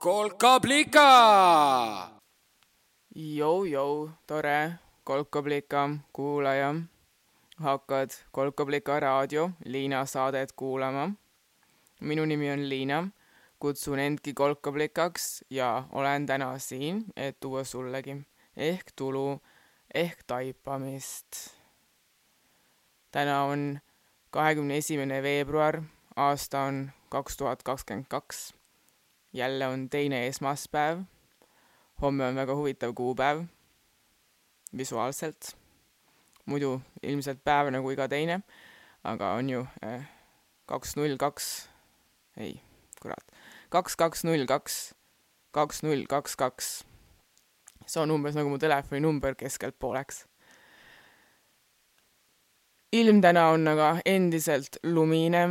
kolkablika. Jou-jou, tore kolkablika kuulaja. hakkad Kolkablika raadio Liina saadet kuulama. minu nimi on Liina, kutsun endki kolkablikaks ja olen täna siin, et tuua sullegi ehk tulu ehk taipamist. täna on kahekümne esimene veebruar, aasta on kaks tuhat kakskümmend kaks jälle on teine esmaspäev. homme on väga huvitav kuupäev visuaalselt. muidu ilmselt päev nagu iga teine, aga on ju eh, kaks null kaks, ei, kurat, kaks kaks null kaks, kaks null kaks kaks. see on umbes nagu mu telefoninumber keskelt pooleks. ilm täna on aga endiselt lumine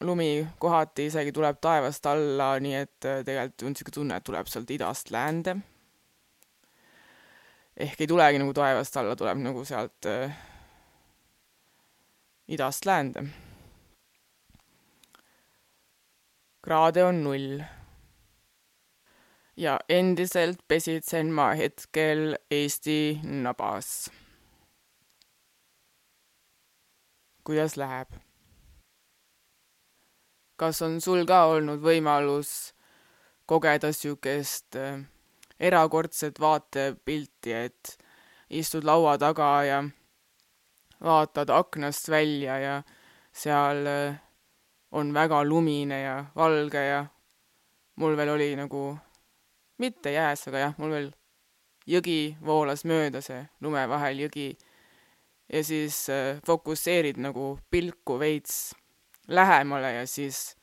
lumi kohati isegi tuleb taevast alla, nii et äh, tegelikult on niisugune tunne, et tuleb sealt idast läände. ehk ei tulegi nagu taevast alla, tuleb nagu sealt äh, idast läände. kraade on null. ja endiselt pesitsen ma hetkel Eesti nabas. kuidas läheb? Kas on sul ka olnud võimalus kogeda niisugust äh, erakordset vaatepilti, et istud laua taga ja vaatad aknast välja ja seal äh, on väga lumine ja valge ja mul veel oli nagu, mitte jääs, aga jah, mul veel jõgi voolas mööda, see lume vahel jõgi. ja siis äh, fokusseerid nagu pilku veits lähemale ja siis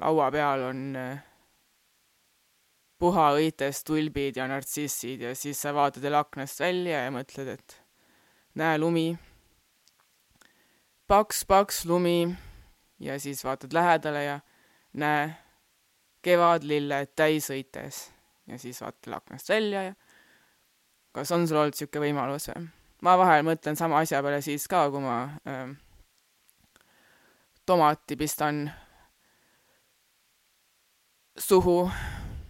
laua peal on äh, puhaõites tulbid ja nartsissid ja siis sa vaatad jälle aknast välja ja mõtled, et näe lumi, paks-paks lumi ja siis vaatad lähedale ja näe kevadlilled täisõites ja siis vaatad aknast välja ja kas on sul olnud niisugune võimalus või? ma vahel mõtlen sama asja peale siis ka, kui ma äh, tomati pistan suhu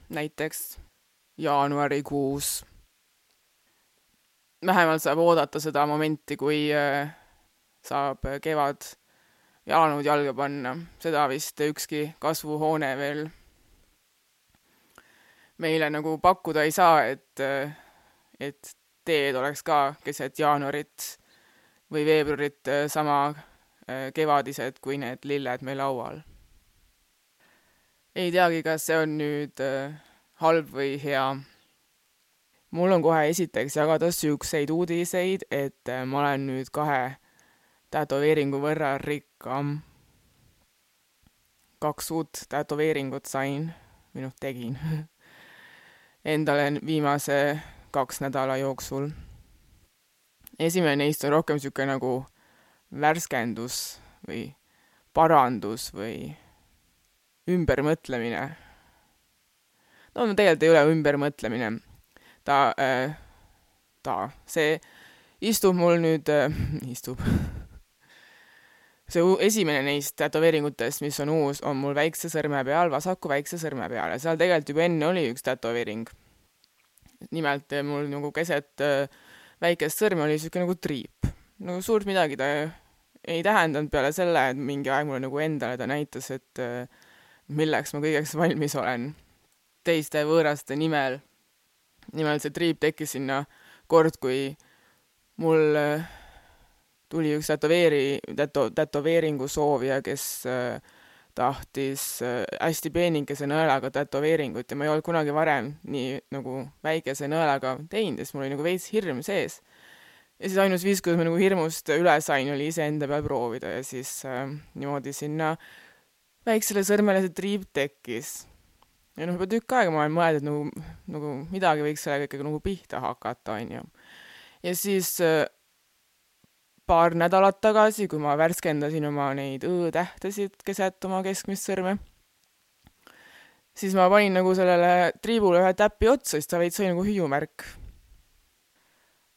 näiteks jaanuarikuus. vähemalt saab oodata seda momenti, kui äh, saab kevad jalanõud jalga panna, seda vist ükski kasvuhoone veel meile nagu pakkuda ei saa, et, äh, et teed oleks ka keset jaanuarit või veebruarit äh, sama kevadised kui need lilled meil laual. ei teagi, kas see on nüüd äh, halb või hea. mul on kohe esiteks jagada siukseid uudiseid, et äh, ma olen nüüd kahe tätoveeringu võrra rikkam. kaks uut tätoveeringut sain, või noh, tegin endale viimase kaks nädala jooksul. esimene neist on rohkem niisugune nagu värskendus või parandus või ümbermõtlemine. no tegelikult ei ole ümbermõtlemine. ta äh,, ta, see istub mul nüüd äh,, istub see esimene neist tätoveeringutest, mis on uus, on mul väikse sõrme peal, vasaku väikse sõrme peal ja seal tegelikult juba enne oli üks tätoveering. nimelt mul nagu keset äh, väikest sõrme oli niisugune nagu triip nagu suurt midagi ta ei tähendanud peale selle, et mingi aeg mulle nagu endale ta näitas, et äh, milleks ma kõigeks valmis olen teiste võõraste nimel. nimelt see triip tekkis sinna kord, kui mul äh, tuli üks tätoveeri-, täto-, tätoveeringu soovija, kes äh, tahtis hästi peenikese nõelaga tätoveeringut ja ma ei olnud kunagi varem nii nagu väikese nõelaga teinud ja siis mul oli nagu veits hirm sees ja siis ainus viis, kuidas ma nagu hirmust üle sain, oli iseenda peal proovida ja siis äh, niimoodi sinna väiksele sõrmele see triip tekkis. ja noh, juba tükk aega ma olen mõelnud, et nagu, nagu midagi võiks sellega ikkagi nagu pihta hakata, onju. ja siis äh, paar nädalat tagasi, kui ma värskendasin oma neid õ-tähtesid keset oma keskmist sõrme, siis ma panin nagu sellele triibule ühe täpi otsa, siis ta veits sai nagu hüüumärk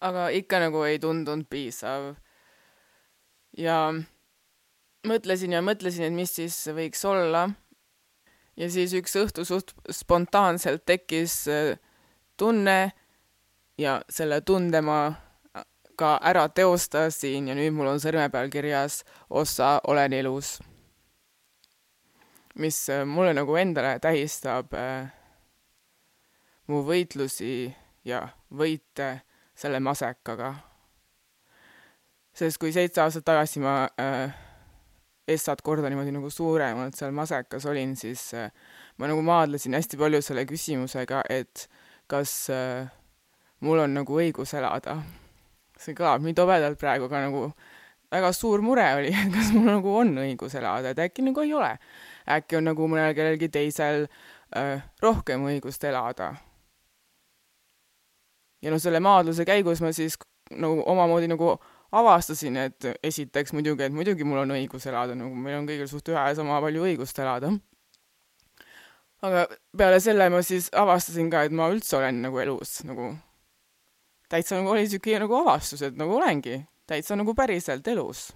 aga ikka nagu ei tundunud piisav. ja mõtlesin ja mõtlesin, et mis siis võiks olla. ja siis üks õhtu suht spontaanselt tekkis äh, tunne ja selle tunde ma ka ära teostasin ja nüüd mul on sõrme peal kirjas ossa olen elus. mis äh, mulle nagu endale tähistab äh, mu võitlusi ja võite selle masekaga. sest kui seitse aastat tagasi ma äh, essad korda niimoodi nagu suuremalt seal masekas olin, siis äh, ma nagu maadlesin hästi palju selle küsimusega, et kas äh, mul on nagu õigus elada. see kõlab nii tobedalt praegu, aga nagu väga suur mure oli, et kas mul nagu on õigus elada, et äkki nagu ei ole. äkki on nagu mõnel kellelgi teisel äh, rohkem õigust elada. Ja noh, selle maadluse käigus ma siis nagu omamoodi nagu avastasin, et esiteks muidugi, et muidugi mul on õigus elada, nagu meil on kõigil suht ühe ja sama palju õigust elada. aga peale selle ma siis avastasin ka, et ma üldse olen nagu elus nagu täitsa nagu oli siuke nagu avastus, et nagu olengi täitsa nagu päriselt elus.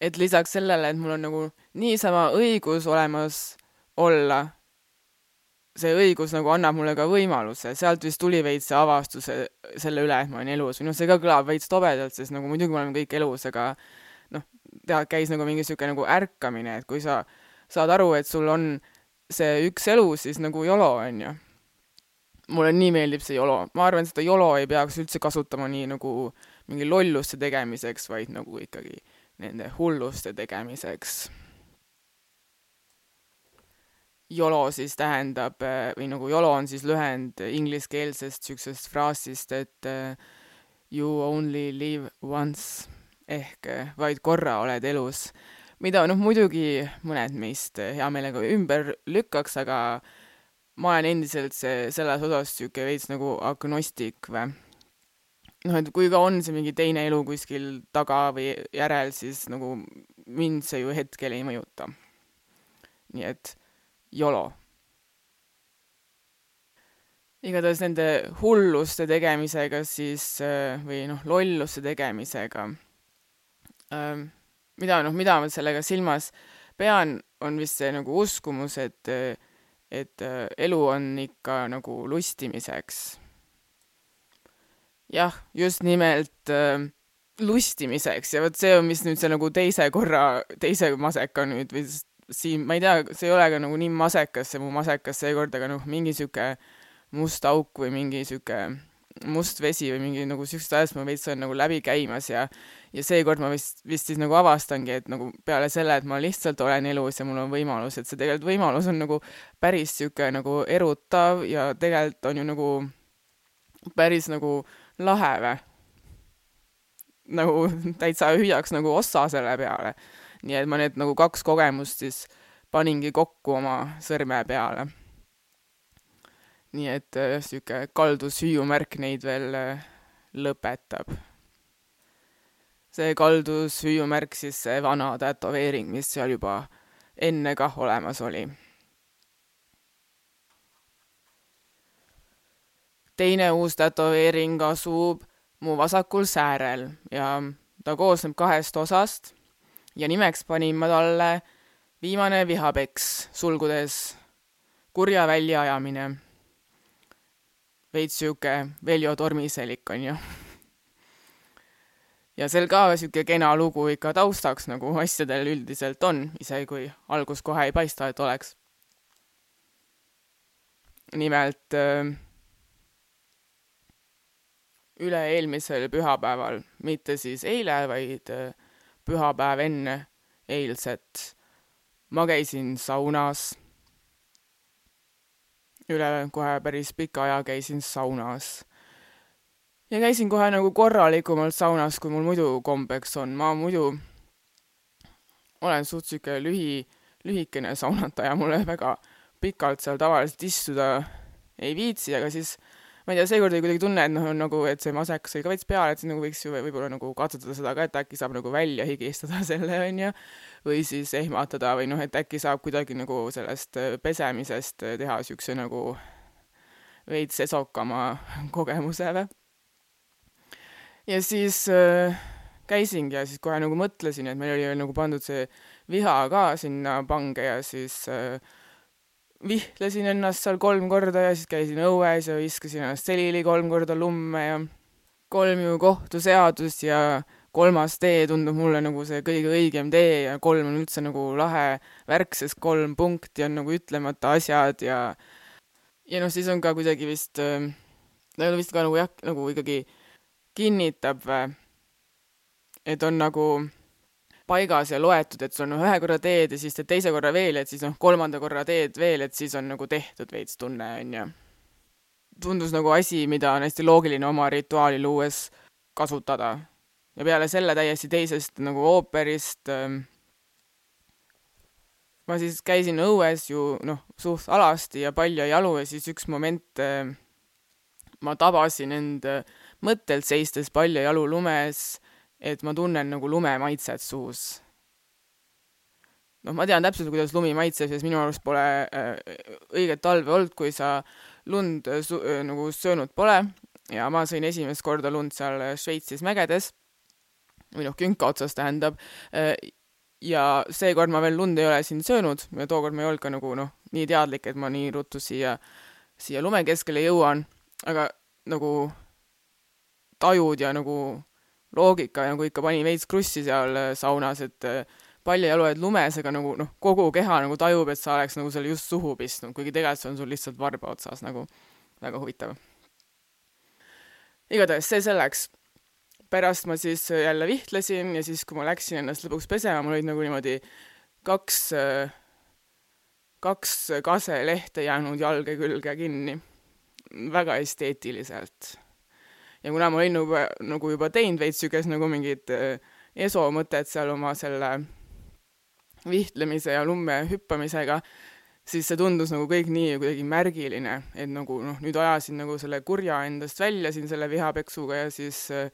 et lisaks sellele, et mul on nagu niisama õigus olemas olla, see õigus nagu annab mulle ka võimaluse, sealt vist tuli veits see avastus selle üle, et ma olen elus. Või noh, see ka kõlab veits tobedalt, sest nagu muidugi me oleme kõik elus, aga noh, tead, käis nagu mingi siuke nagu ärkamine, et kui sa saad aru, et sul on see üks elu, siis nagu YOLO on ju mulle nii meeldib see YOLO, ma arvan, seda YOLO ei peaks üldse kasutama nii nagu mingi lolluste tegemiseks, vaid nagu ikkagi nende hulluste tegemiseks. YOLO siis tähendab või nagu YOLO on siis lühend ingliskeelsest siuksest fraasist, et uh, you only live once ehk uh, vaid korra oled elus, mida noh, muidugi mõned meist hea meelega ümber lükkaks, aga ma olen endiselt see, selles osas sihuke veits nagu agnostik või. noh, et kui ka on see mingi teine elu kuskil taga või järel, siis nagu mind see ju hetkel ei mõjuta. nii et YOLO. igatahes nende hulluste tegemisega siis või noh, lolluste tegemisega, mida noh, mida ma sellega silmas pean, on vist see nagu uskumus, et et äh, elu on ikka nagu lustimiseks. jah, just nimelt äh, lustimiseks ja vot see on vist nüüd see nagu teise korra, teise maseka nüüd või siin, ma ei tea, see ei ole ka nagu nii masekas, see mu masekas seekord, aga noh, mingi sihuke must auk või mingi sihuke must vesi või mingi nagu siuksed asjad ma veits olen nagu läbi käimas ja ja seekord ma vist, vist siis nagu avastangi, et nagu peale selle, et ma lihtsalt olen elus ja mul on võimalus, et see tegelikult võimalus on nagu päris sihuke nagu erutav ja tegelikult on ju nagu päris nagu lahe või. nagu täitsa hüüaks nagu ossa selle peale. Nii et ma need nagu kaks kogemust siis paningi kokku oma sõrme peale nii et äh, sihuke kaldus hüüumärk neid veel äh, lõpetab. see kaldus hüüumärk siis see vana tätoveering, mis seal juba enne kah olemas oli. teine uus tätoveering asub mu vasakul säärel ja ta koosneb kahest osast ja nimeks panin ma talle viimane vihapeks, sulgudes kurja väljaajamine veits sihuke Veljo Tormiselik, onju. ja seal ka sihuke kena lugu ikka taustaks, nagu asjadel üldiselt on, isegi kui algus kohe ei paista, et oleks. nimelt äh, üle-eelmisel pühapäeval, mitte siis eile, vaid äh, pühapäev enne eilset, ma käisin saunas. Üle kohe päris pika aja käisin saunas. ja käisin kohe nagu korralikumalt saunas, kui mul muidu kombeks on, ma muidu olen suht sihuke lühi, lühikene saunataja, mulle väga pikalt seal tavaliselt istuda ei viitsi, aga siis ma ei tea, seekord oli kuidagi tunne, et noh, on nagu, et see masekas oli ka veits peal, et siis nagu võiks ju võib-olla nagu katsetada seda ka, et äkki saab nagu välja higistada selle, onju. või siis ehmatada või noh, et äkki saab kuidagi nagu sellest äh, pesemisest äh, teha siukse nagu veits esokama kogemuse või. ja siis äh, käisingi ja siis kohe nagu mõtlesin, et meil oli veel nagu pandud see viha ka sinna pange ja siis äh, vihtlesin ennast seal kolm korda ja siis käisin õues ja viskasin ennast selili kolm korda lumme ja kolm ju kohtuseadus ja kolmas tee tundub mulle nagu see kõige õigem tee ja kolm on üldse nagu lahe värk, sest kolm punkti on nagu ütlemata asjad ja ja noh, siis on ka kuidagi vist äh,, vist ka nagu jah, nagu ikkagi kinnitab, et on nagu paigas ja loetud, et sul on ühe korra teed ja siis teed teise korra veel, et siis noh, kolmanda korra teed veel, et siis on nagu tehtud veits tunne, on ju. tundus nagu asi, mida on hästi loogiline oma rituaali luues kasutada. ja peale selle täiesti teisest nagu ooperist ähm, ma siis käisin õues ju noh, suht alasti ja palja jalu ja siis üks moment äh, ma tabasin end äh, mõttelt seistes palja jalu lumes et ma tunnen nagu lume maitset suus. noh, ma tean täpselt, kuidas lumi maitseb, sest minu arust pole äh, õiget talve olnud, kui sa lund äh, su-, äh, nagu söönud pole. ja ma sõin esimest korda lund seal Šveitsis mägedes, või noh, künka otsas tähendab, ja seekord ma veel lund ei ole siin söönud ja tookord ma ei olnud ka nagu noh, nii teadlik, et ma nii ruttu siia, siia lume keskele jõuan, aga nagu tajud ja nagu loogika nagu ikka pani veits krussi seal äh, saunas, et äh, paljajalu oled lumes, aga nagu noh, kogu keha nagu tajub, et sa oleks nagu selle just suhu pistnud, kuigi tegelikult see on sul lihtsalt varba otsas nagu väga huvitav. igatahes see selleks. pärast ma siis äh, jälle vihtlesin ja siis, kui ma läksin ennast lõpuks pesema, mul olid nagu niimoodi kaks, kaks kaselehte jäänud jalge külge kinni. väga esteetiliselt ja kuna ma olin juba, nagu juba teinud veits niisugust nagu mingit äh, eso mõtet seal oma selle vihtlemise ja lumme hüppamisega, siis see tundus nagu kõik nii kuidagi märgiline, et nagu noh, nüüd ajasin nagu selle kurja endast välja siin selle vihapeksuga ja siis äh,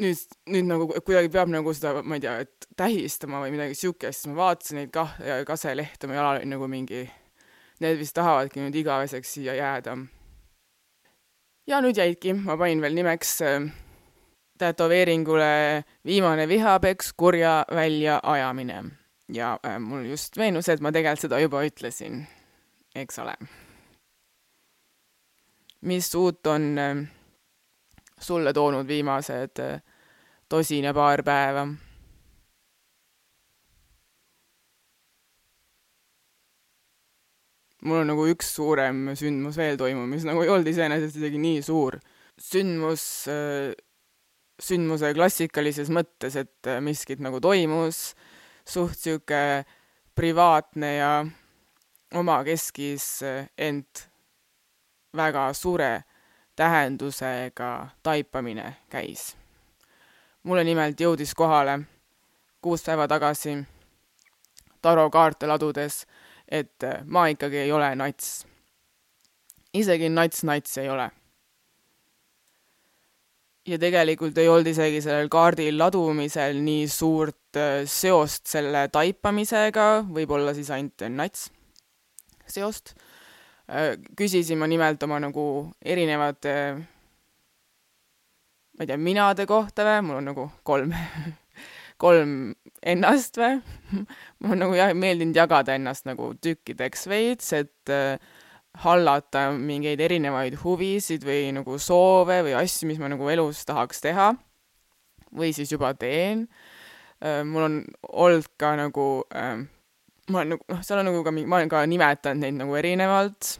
nüüd, nüüd nagu kuidagi peab nagu seda, ma ei tea, et tähistama või midagi siukest, siis ma vaatasin neid kah-, kaselehte, mu jalal oli nagu mingi, need vist tahavadki nüüd igaveseks siia jääda ja nüüd jäidki, ma panin veel nimeks äh, tätoveeringule viimane vihapeks, kurja väljaajamine. ja äh, mul just meenus, et ma tegelikult seda juba ütlesin, eks ole. mis uut on äh, sulle toonud viimased äh, tosin ja paar päeva? Mul on nagu üks suurem sündmus veel toimunud, mis nagu ei olnud iseenesest isegi nii suur. sündmus, äh, sündmuse klassikalises mõttes, et äh, miskit nagu toimus, suht sihuke privaatne ja omakeskis, äh, ent väga suure tähendusega taipamine käis. mulle nimelt jõudis kohale kuus päeva tagasi tarokaarte ladudes et äh, ma ikkagi ei ole nats. isegi nats nats ei ole. ja tegelikult ei olnud isegi sellel kaardil ladumisel nii suurt äh, seost selle taipamisega, võib-olla siis ainult nats seost. Äh, küsisin ma nimelt oma nagu erinevate ma ei tea, minade kohta või, mul on nagu kolm kolm ennast või mul on nagu jah, meeldinud jagada ennast nagu tükkideks veits, et äh, hallata mingeid erinevaid huvisid või nagu soove või asju, mis ma nagu elus tahaks teha või siis juba teen äh,. mul on olnud ka nagu äh,, ma olen nagu, noh, seal on nagu ka, ma olen ka nimetanud neid nagu erinevalt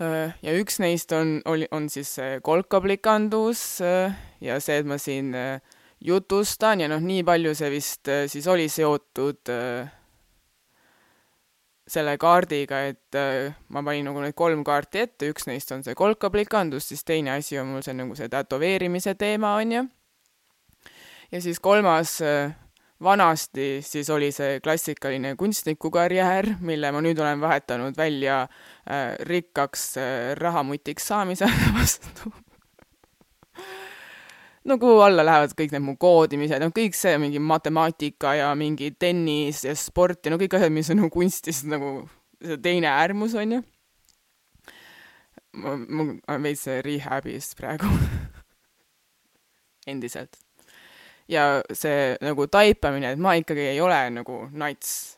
äh,. ja üks neist on, oli, on siis kolkaplikandus äh, ja see, et ma siin äh, jutustan ja noh, nii palju see vist äh, siis oli seotud äh, selle kaardiga, et äh, ma panin nagu need kolm kaarti ette, üks neist on see kolkaplikandus, siis teine asi on mul see nagu see tätoveerimise teema, on ju. ja siis kolmas vanasti siis oli see klassikaline kunstnikukarjäär, mille ma nüüd olen vahetanud välja rikkaks rahamutiks saamise vastu no kuhu alla lähevad kõik need mu koodimised, no kõik see mingi matemaatika ja mingi tennis ja sport ja no kõik asjad, mis on nagu kunstis nagu see teine äärmus, on ju. ma, ma olen veits rehab'is praegu endiselt. ja see nagu taipamine, et ma ikkagi ei ole nagu nats.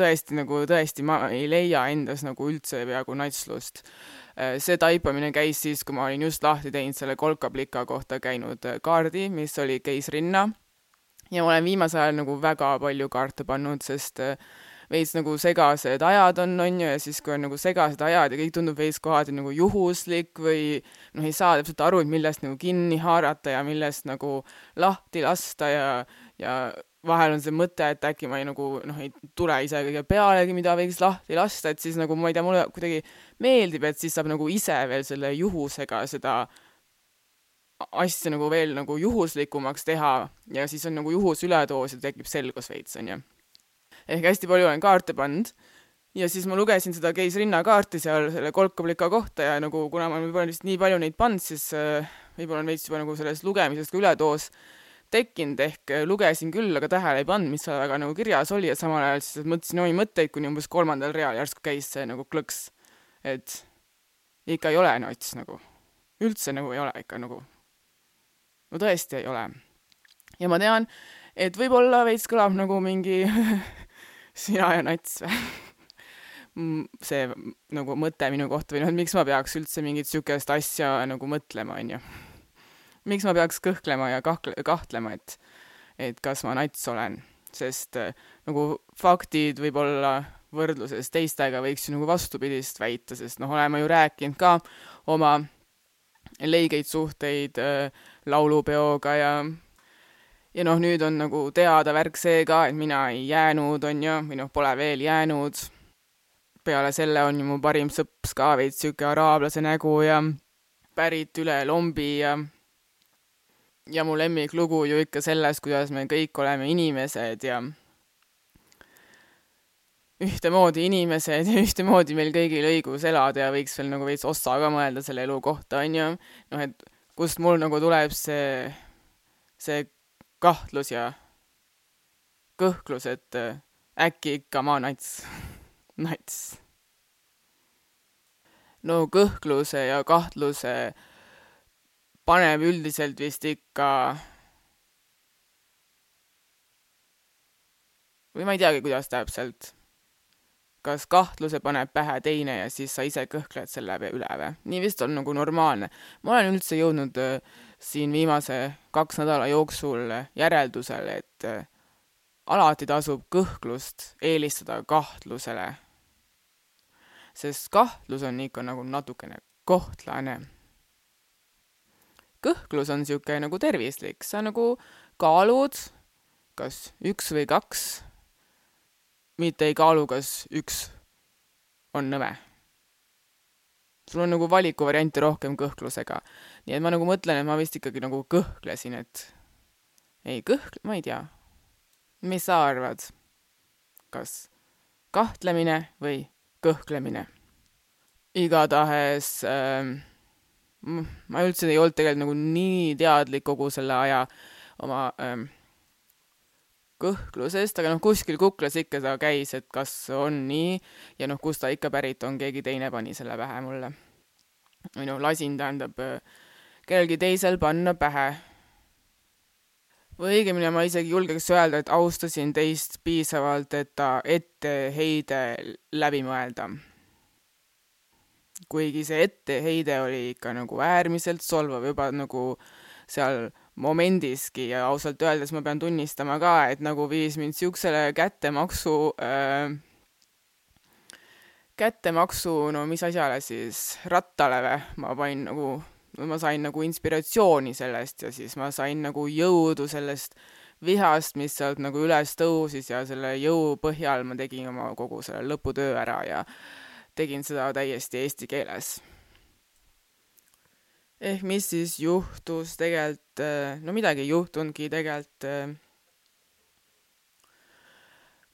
tõesti nagu, tõesti, ma ei leia endas nagu üldse peaaegu natslust. Äh, see taipamine käis siis, kui ma olin just lahti teinud selle kolkablika kohta käinud äh, kaardi, mis oli keisrinna. ja ma olen viimasel ajal nagu väga palju kaarte pannud, sest äh, veits nagu segased ajad on, on ju, ja siis, kui on nagu segased ajad ja kõik tundub veits kohati nagu juhuslik või noh, ei saa täpselt aru, et millest nagu kinni haarata ja millest nagu lahti lasta ja, ja vahel on see mõte, et äkki ma ei nagu noh, ei tule ise kõige pealegi, mida võiks lahti lasta, et siis nagu ma ei tea, mulle kuidagi meeldib, et siis saab nagu ise veel selle juhusega seda asja nagu veel nagu juhuslikumaks teha ja siis on nagu juhus üledoos ja tekib selgus veits, onju ehk hästi palju olen kaarte pannud ja siis ma lugesin seda Keis Rinna kaarti seal selle kolkablika kohta ja nagu kuna ma võib-olla lihtsalt nii palju neid pannud, siis äh, võib-olla on veits juba nagu sellest lugemisest ka üledoos tekkinud, ehk äh, lugesin küll, aga tähele ei pannud, mis seal väga nagu kirjas oli ja samal ajal siis mõtlesin omi mõtteid, kuni umbes kolmandal real järsku käis see nagu klõks, et ikka ei ole nats nagu, üldse nagu ei ole ikka nagu, no tõesti ei ole. ja ma tean, et võib-olla veits kõlab nagu mingi sina ja nats või see nagu mõte minu kohta või noh, et miks ma peaks üldse mingit niisugust asja nagu mõtlema, onju. Miks ma peaks kõhklema ja kahtle-, kahtlema, et, et kas ma nats olen, sest äh, nagu faktid võib-olla võrdluses teistega võiks ju nagu vastupidist väita, sest noh, oleme ju rääkinud ka oma leigeid suhteid äh, laulupeoga ja ja noh, nüüd on nagu teada värk see ka, et mina ei jäänud, on ju, või noh, pole veel jäänud. peale selle on ju mu parim sõps ka veits sihuke araablase nägu ja pärit üle lombi ja ja mu lemmiklugu ju ikka sellest, kuidas me kõik oleme inimesed ja ühtemoodi inimesed ja ühtemoodi meil kõigil õigus elada ja võiks veel nagu veits ossa ka mõelda selle elu kohta, on ju. noh, et kust mul nagu tuleb see, see kahtlus ja kõhklus, et äh, äkki ikka ma nats, nats. no kõhkluse ja kahtluse paneb üldiselt vist ikka või ma ei teagi, kuidas täpselt. kas kahtluse paneb pähe teine ja siis sa ise kõhkled selle üle või? nii vist on nagu normaalne. ma olen üldse jõudnud äh, siin viimase kaks nädala jooksul järeldusele, et äh, alati tasub kõhklust eelistada kahtlusele. sest kahtlus on ikka nagu natukene kohtlane. Kõhklus on niisugune nagu tervislik, sa nagu kaalud, kas üks või kaks, mitte ei kaalu, kas üks on nõme sul on nagu valikuvariante rohkem kõhklusega. nii et ma nagu mõtlen, et ma vist ikkagi nagu kõhklesin, et ei kõhkle, ma ei tea. mis sa arvad? kas kahtlemine või kõhklemine? igatahes äh, ma üldse ei olnud tegelikult nagu nii teadlik kogu selle aja oma ähm, kõhklusest, aga noh, kuskil kuklas ikka ta käis, et kas on nii ja noh, kust ta ikka pärit on, keegi teine pani selle pähe mulle. või noh, lasin, tähendab, kellelgi teisel panna pähe. või õigemini ma isegi julgeks öelda, et austasin teist piisavalt, et ta etteheide läbi mõelda. Kuigi see etteheide oli ikka nagu äärmiselt solvav juba nagu seal momendiski ja ausalt öeldes ma pean tunnistama ka, et nagu viis mind siuksele kättemaksu äh, kättemaksu, no mis asjale siis, rattale või, ma panin nagu, ma sain nagu inspiratsiooni sellest ja siis ma sain nagu jõudu sellest vihast, mis sealt nagu üles tõusis ja selle jõu põhjal ma tegin oma kogu selle lõputöö ära ja tegin seda täiesti eesti keeles ehk mis siis juhtus tegelikult, äh, no midagi ei juhtunudki tegelikult. Äh.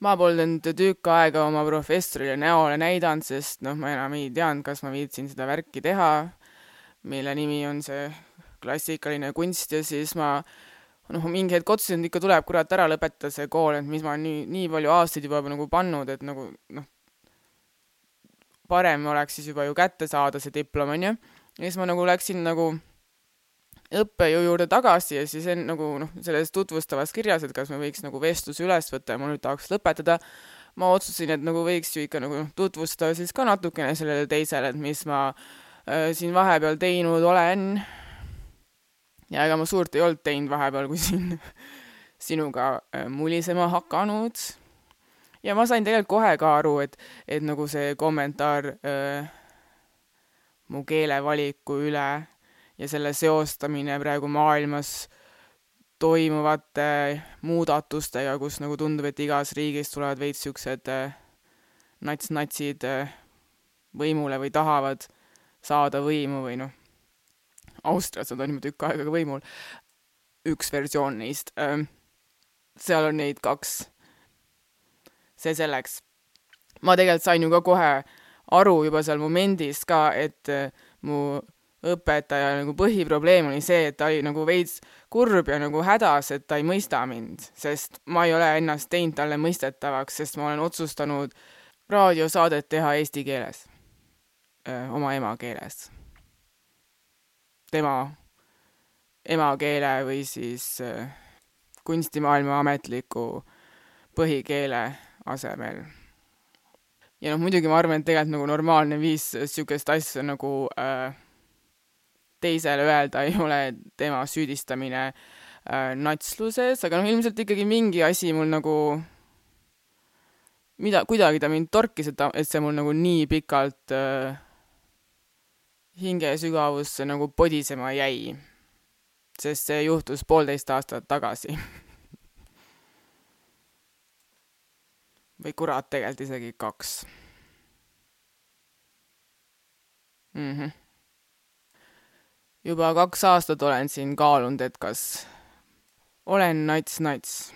ma polnud tükk aega oma professorile näole näidanud, sest noh, ma enam ei teadnud, kas ma viitsin seda värki teha, mille nimi on see klassikaline kunst ja siis ma noh, mingi hetk otsustasin, et ikka tuleb kurat ära lõpetada see kool, et mis ma nii, nii palju aastaid juba nagu pannud, et nagu noh, parem oleks siis juba ju kätte saada see diplom, onju ja siis ma nagu läksin nagu õppejõu juurde tagasi ja siis en, nagu noh, selles tutvustavas kirjas, et kas me võiks nagu vestluse üles võtta ja ma nüüd tahaks lõpetada, ma otsustasin, et nagu võiks ju ikka nagu tutvustada siis ka natukene sellele teisele, et mis ma äh, siin vahepeal teinud olen. ja ega ma suurt ei olnud teinud vahepeal, kui siin sinuga äh, mulisema hakanud. Ja ma sain tegelikult kohe ka aru, et, et nagu see kommentaar äh, mu keelevaliku üle ja selle seostamine praegu maailmas toimuvate muudatustega, kus nagu tundub, et igas riigis tulevad veits siuksed nats-natsid võimule või tahavad saada võimu või noh, Austrias nad on juba tükk aega ka võimul, üks versioon neist seal on neid kaks. See selleks. ma tegelikult sain ju ka kohe aru juba seal momendis ka, et äh, mu õpetaja nagu põhiprobleem oli see, et ta oli nagu veits kurb ja nagu hädas, et ta ei mõista mind, sest ma ei ole ennast teinud talle mõistetavaks, sest ma olen otsustanud raadiosaadet teha eesti keeles, oma emakeeles. tema emakeele või siis kunstimaailma ametliku põhikeele asemel. ja noh, muidugi ma arvan, et tegelikult nagu normaalne viis niisugust asja nagu äh, teisele öelda ei ole tema süüdistamine äh, natsluses, aga noh, ilmselt ikkagi mingi asi mul nagu, mida, kuidagi ta mind torkis, et ta, et see mul nagu nii pikalt äh, hingesügavusse nagu podisema jäi. sest see juhtus poolteist aastat tagasi või kurat, tegelikult isegi kaks mm. -hmm juba kaks aastat olen siin kaalunud, et kas olen nats-nats.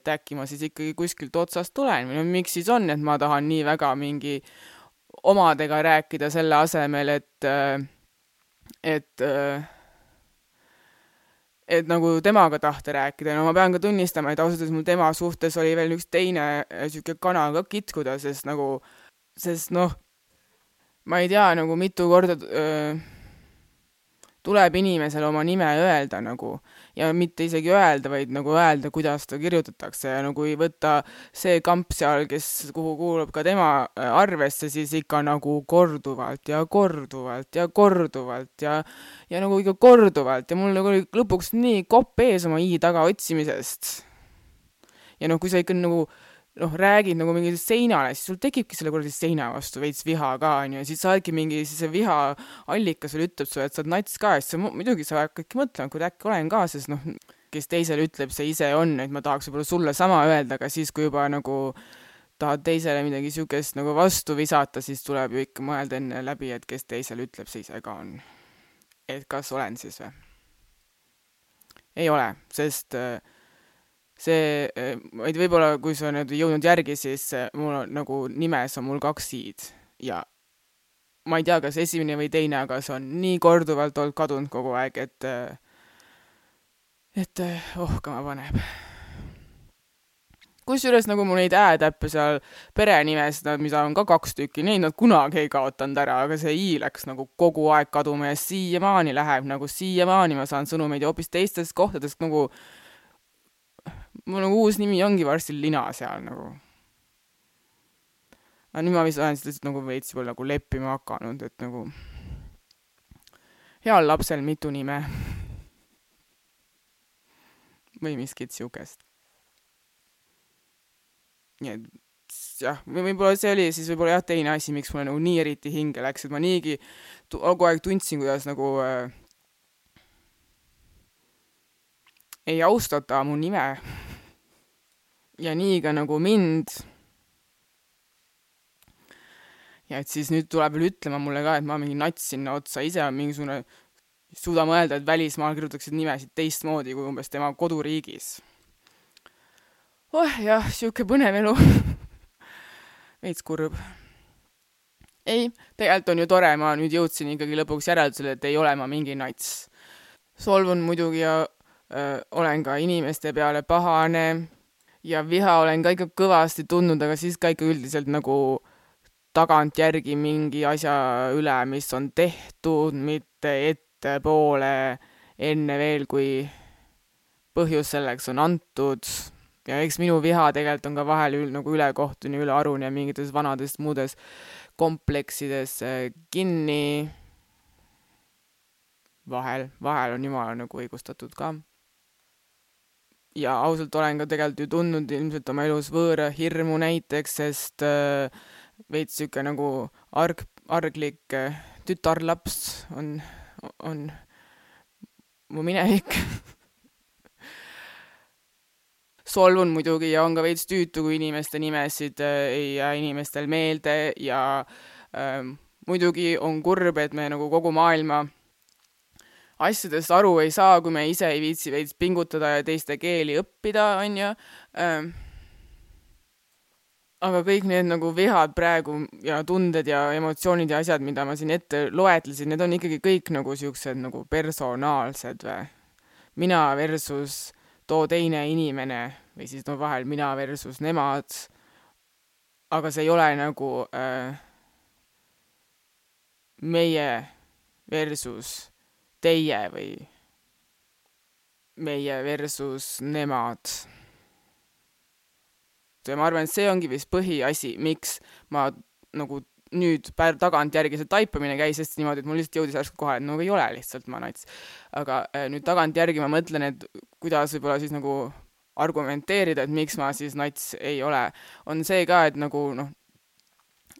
et äkki ma siis ikkagi kuskilt otsast tulen või no miks siis on, et ma tahan nii väga mingi omadega rääkida selle asemel, et, et, et nagu temaga tahta rääkida, no ma pean ka tunnistama, et ausalt öeldes mul tema suhtes oli veel üks teine sihuke kana ka kitkuda, sest nagu, sest noh, ma ei tea nagu mitu korda öö, tuleb inimesele oma nime öelda nagu ja mitte isegi öelda, vaid nagu öelda, kuidas ta kirjutatakse ja no kui võtta see kamp seal, kes, kuhu kuulub ka tema äh, arvesse, siis ikka nagu korduvalt ja korduvalt ja korduvalt ja ja nagu ikka korduvalt ja mul nagu oli lõpuks nii kopp ees oma i taga otsimisest. ja noh, kui sa ikka nagu noh, räägid nagu mingile seinale, siis sul tekibki selle kuradi seina vastu veits viha ka, onju, ja siis sa oledki mingi, siis see viha allikas veel ütleb sulle, et sa oled nats ka siis sa muidugi sa hakkadki mõtlema, kuule äkki olen ka, sest noh, kes teisele ütleb, see ise on, et ma tahaks võib-olla sulle sama öelda, aga siis, kui juba nagu tahad teisele midagi siukest nagu vastu visata, siis tuleb ju ikka mõelda enne läbi, et kes teisele ütleb, see ise ka on. et kas olen siis või? ei ole, sest äh, see, vaid võib-olla kui sa nüüd jõudnud järgi, siis mul on nagu nimes on mul kaks i-d ja ma ei tea, kas esimene või teine, aga see on nii korduvalt olnud kadunud kogu aeg, et et ohkama paneb. kusjuures nagu mul neid ä-täppe seal perenimes, mida on ka kaks tükki, neid nad kunagi ei kaotanud ära, aga see i läks nagu kogu aeg kaduma ja siiamaani läheb, nagu siiamaani ma saan sõnumeid ja hoopis teistest kohtadest nagu mul nagu uus nimi ongi varsti Lina seal nagu. aga nüüd ma vist olen lihtsalt nagu veits juba nagu leppima hakanud, et nagu heal lapsel mitu nime. või miskit siukest. nii et jah, või võib-olla see oli siis võib-olla jah, teine asi, miks mulle nagu nii eriti hinge läks, et ma niigi kogu aeg tundsin, kuidas nagu äh, ei austata mu nime ja nii ka nagu mind. ja et siis nüüd tuleb veel ütlema mulle ka, et ma mingi nats sinna otsa, ise on mingisugune, suuda mõelda, et välismaal kirjutaksid nimesid teistmoodi kui umbes tema koduriigis. oh jah, sihuke põnev elu veits kurb. ei, tegelikult on ju tore, ma nüüd jõudsin ikkagi lõpuks järeldusele, et ei ole ma mingi nats. solvun muidugi ja olen ka inimeste peale pahane ja viha olen ka ikka kõvasti tundnud, aga siis ka ikka üldiselt nagu tagantjärgi mingi asja üle, mis on tehtud, mitte ettepoole, enne veel, kui põhjus selleks on antud. ja eks minu viha tegelikult on ka vahel ül, nagu ülekohtune, ülearune ja mingites vanades muudes kompleksides kinni. vahel, vahel on jumala nagu õigustatud ka. Ja ausalt olen ka tegelikult ju tundnud ilmselt oma elus võõra hirmu näiteks, sest äh, veits sihuke nagu arg, arglik äh, tütarlaps on, on mu minevik. Solvun muidugi ja on ka veits tüütu, kui inimeste nimesid äh, ei jää inimestel meelde ja äh, muidugi on kurb, et me nagu kogu maailma asjadest aru ei saa, kui me ise ei viitsi veits pingutada ja teiste keeli õppida, on ju ähm,. aga kõik need nagu vihad praegu ja tunded ja emotsioonid ja asjad, mida ma siin ette loetlesin, need on ikkagi kõik nagu siuksed nagu personaalsed või? mina versus too teine inimene või siis no vahel mina versus nemad, aga see ei ole nagu äh, meie versus teie või meie versus nemad. ja ma arvan, et see ongi vist põhiasi, miks ma nagu nüüd päev tagantjärgi see taipamine käis hästi niimoodi, et mul lihtsalt jõudis järsku kohe, et no ei ole lihtsalt ma nats. aga äh, nüüd tagantjärgi ma mõtlen, et kuidas võib-olla siis nagu argumenteerida, et miks ma siis nats ei ole, on see ka, et nagu noh,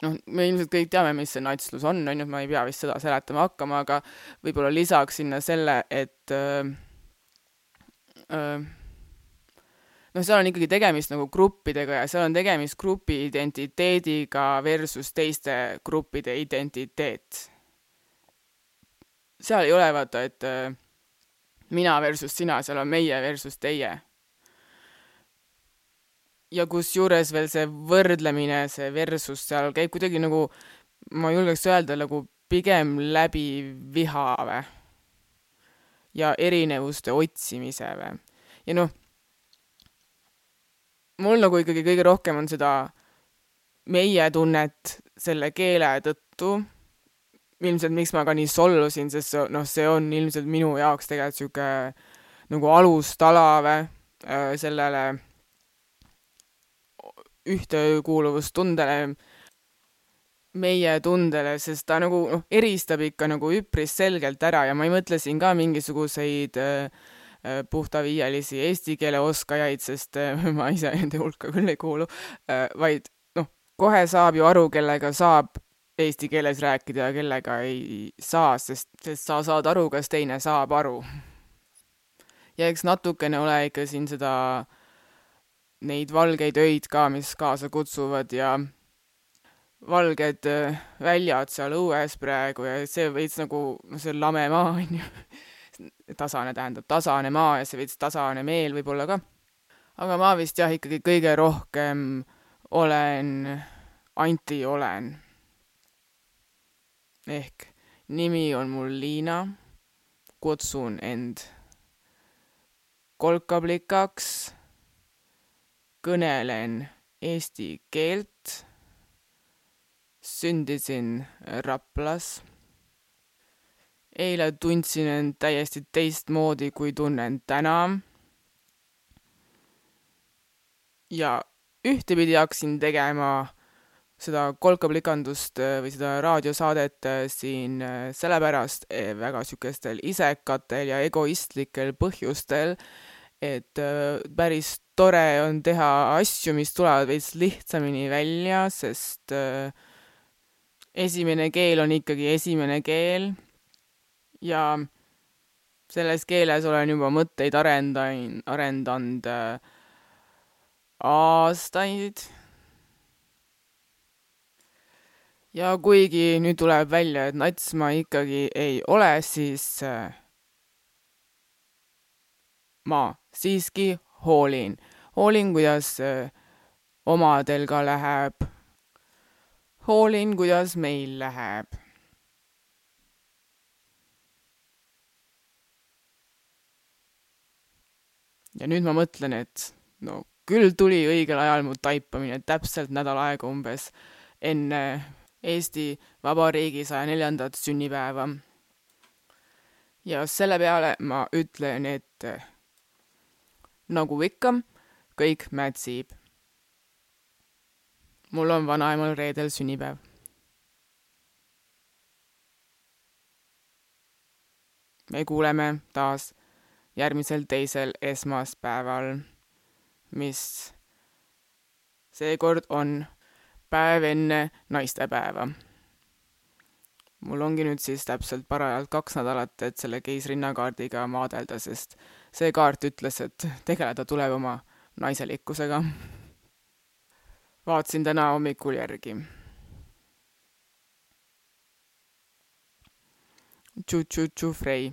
noh, me ilmselt kõik teame, mis see natslus on, on ju, ma ei pea vist seda seletama hakkama, aga võib-olla lisaks sinna selle, et öö, öö, noh, seal on ikkagi tegemist nagu gruppidega ja seal on tegemist grupi identiteediga versus teiste gruppide identiteet. seal ei ole vaata, et mina versus sina, seal on meie versus teie. Ja kusjuures veel see võrdlemine, see versus seal käib kuidagi nagu, ma julgeks öelda, nagu pigem läbi viha või? ja erinevuste otsimise või? ja noh mul nagu ikkagi kõige rohkem on seda meie tunnet selle keele tõttu, ilmselt miks ma ka nii solvusin, sest noh, see on ilmselt minu jaoks tegelikult niisugune nagu alustala või äh, sellele ühtekuuluvustundele, meie tundele, sest ta nagu noh, eristab ikka nagu üpris selgelt ära ja ma ei mõtle siin ka mingisuguseid äh, Äh, puhtaviielisi eesti keele oskajaid, sest äh, ma ise nende hulka küll ei kuulu, äh, vaid noh, kohe saab ju aru, kellega saab eesti keeles rääkida ja kellega ei saa, sest, sest sa saad aru, kas teine saab aru. ja eks natukene ole ikka siin seda, neid valgeid öid ka, mis kaasa kutsuvad ja valged väljad seal õues praegu ja see veits nagu, noh, see lame maa on ju tasane tähendab tasane maa ja see veits tasane meel võib-olla ka. aga ma vist jah, ikkagi kõige rohkem olen antiolen. ehk nimi on mul Liina, kutsun end kolkaplikaks, kõnelen eesti keelt, sündisin Raplas eile tundsin end täiesti teistmoodi, kui tunnen täna. ja ühtepidi hakkasin tegema seda kolkaplikandust äh, või seda raadiosaadet äh, siin äh, sellepärast väga niisugustel isekatel ja egoistlikel põhjustel, et päris tore on teha asju, mis tulevad veits lihtsamini välja, sest esimene keel on ikkagi esimene keel ja selles keeles olen juba mõtteid arendain-, arendanud äh, aastaid. ja kuigi nüüd tuleb välja, et nats ma ikkagi ei ole, siis äh, ma siiski hoolin, hoolin, kuidas äh, omadel ka läheb. hoolin, kuidas meil läheb ja nüüd ma mõtlen, et no küll tuli õigel ajal mu taipamine, täpselt nädal aega umbes enne Eesti Vabariigi saja neljandat sünnipäeva. ja selle peale ma ütlen, et nagu ikka, kõik mätsib. mul on vanaemal reedel sünnipäev. me kuuleme taas järgmisel teisel esmaspäeval, mis seekord on päev enne naistepäeva. mul ongi nüüd siis täpselt parajalt kaks nädalat, et selle keisrinnakaardiga maadelda, sest see kaart ütles, et tegeleda tuleb oma naiselikkusega. vaatasin täna hommikul järgi. Tšu-tšu-tšu Frey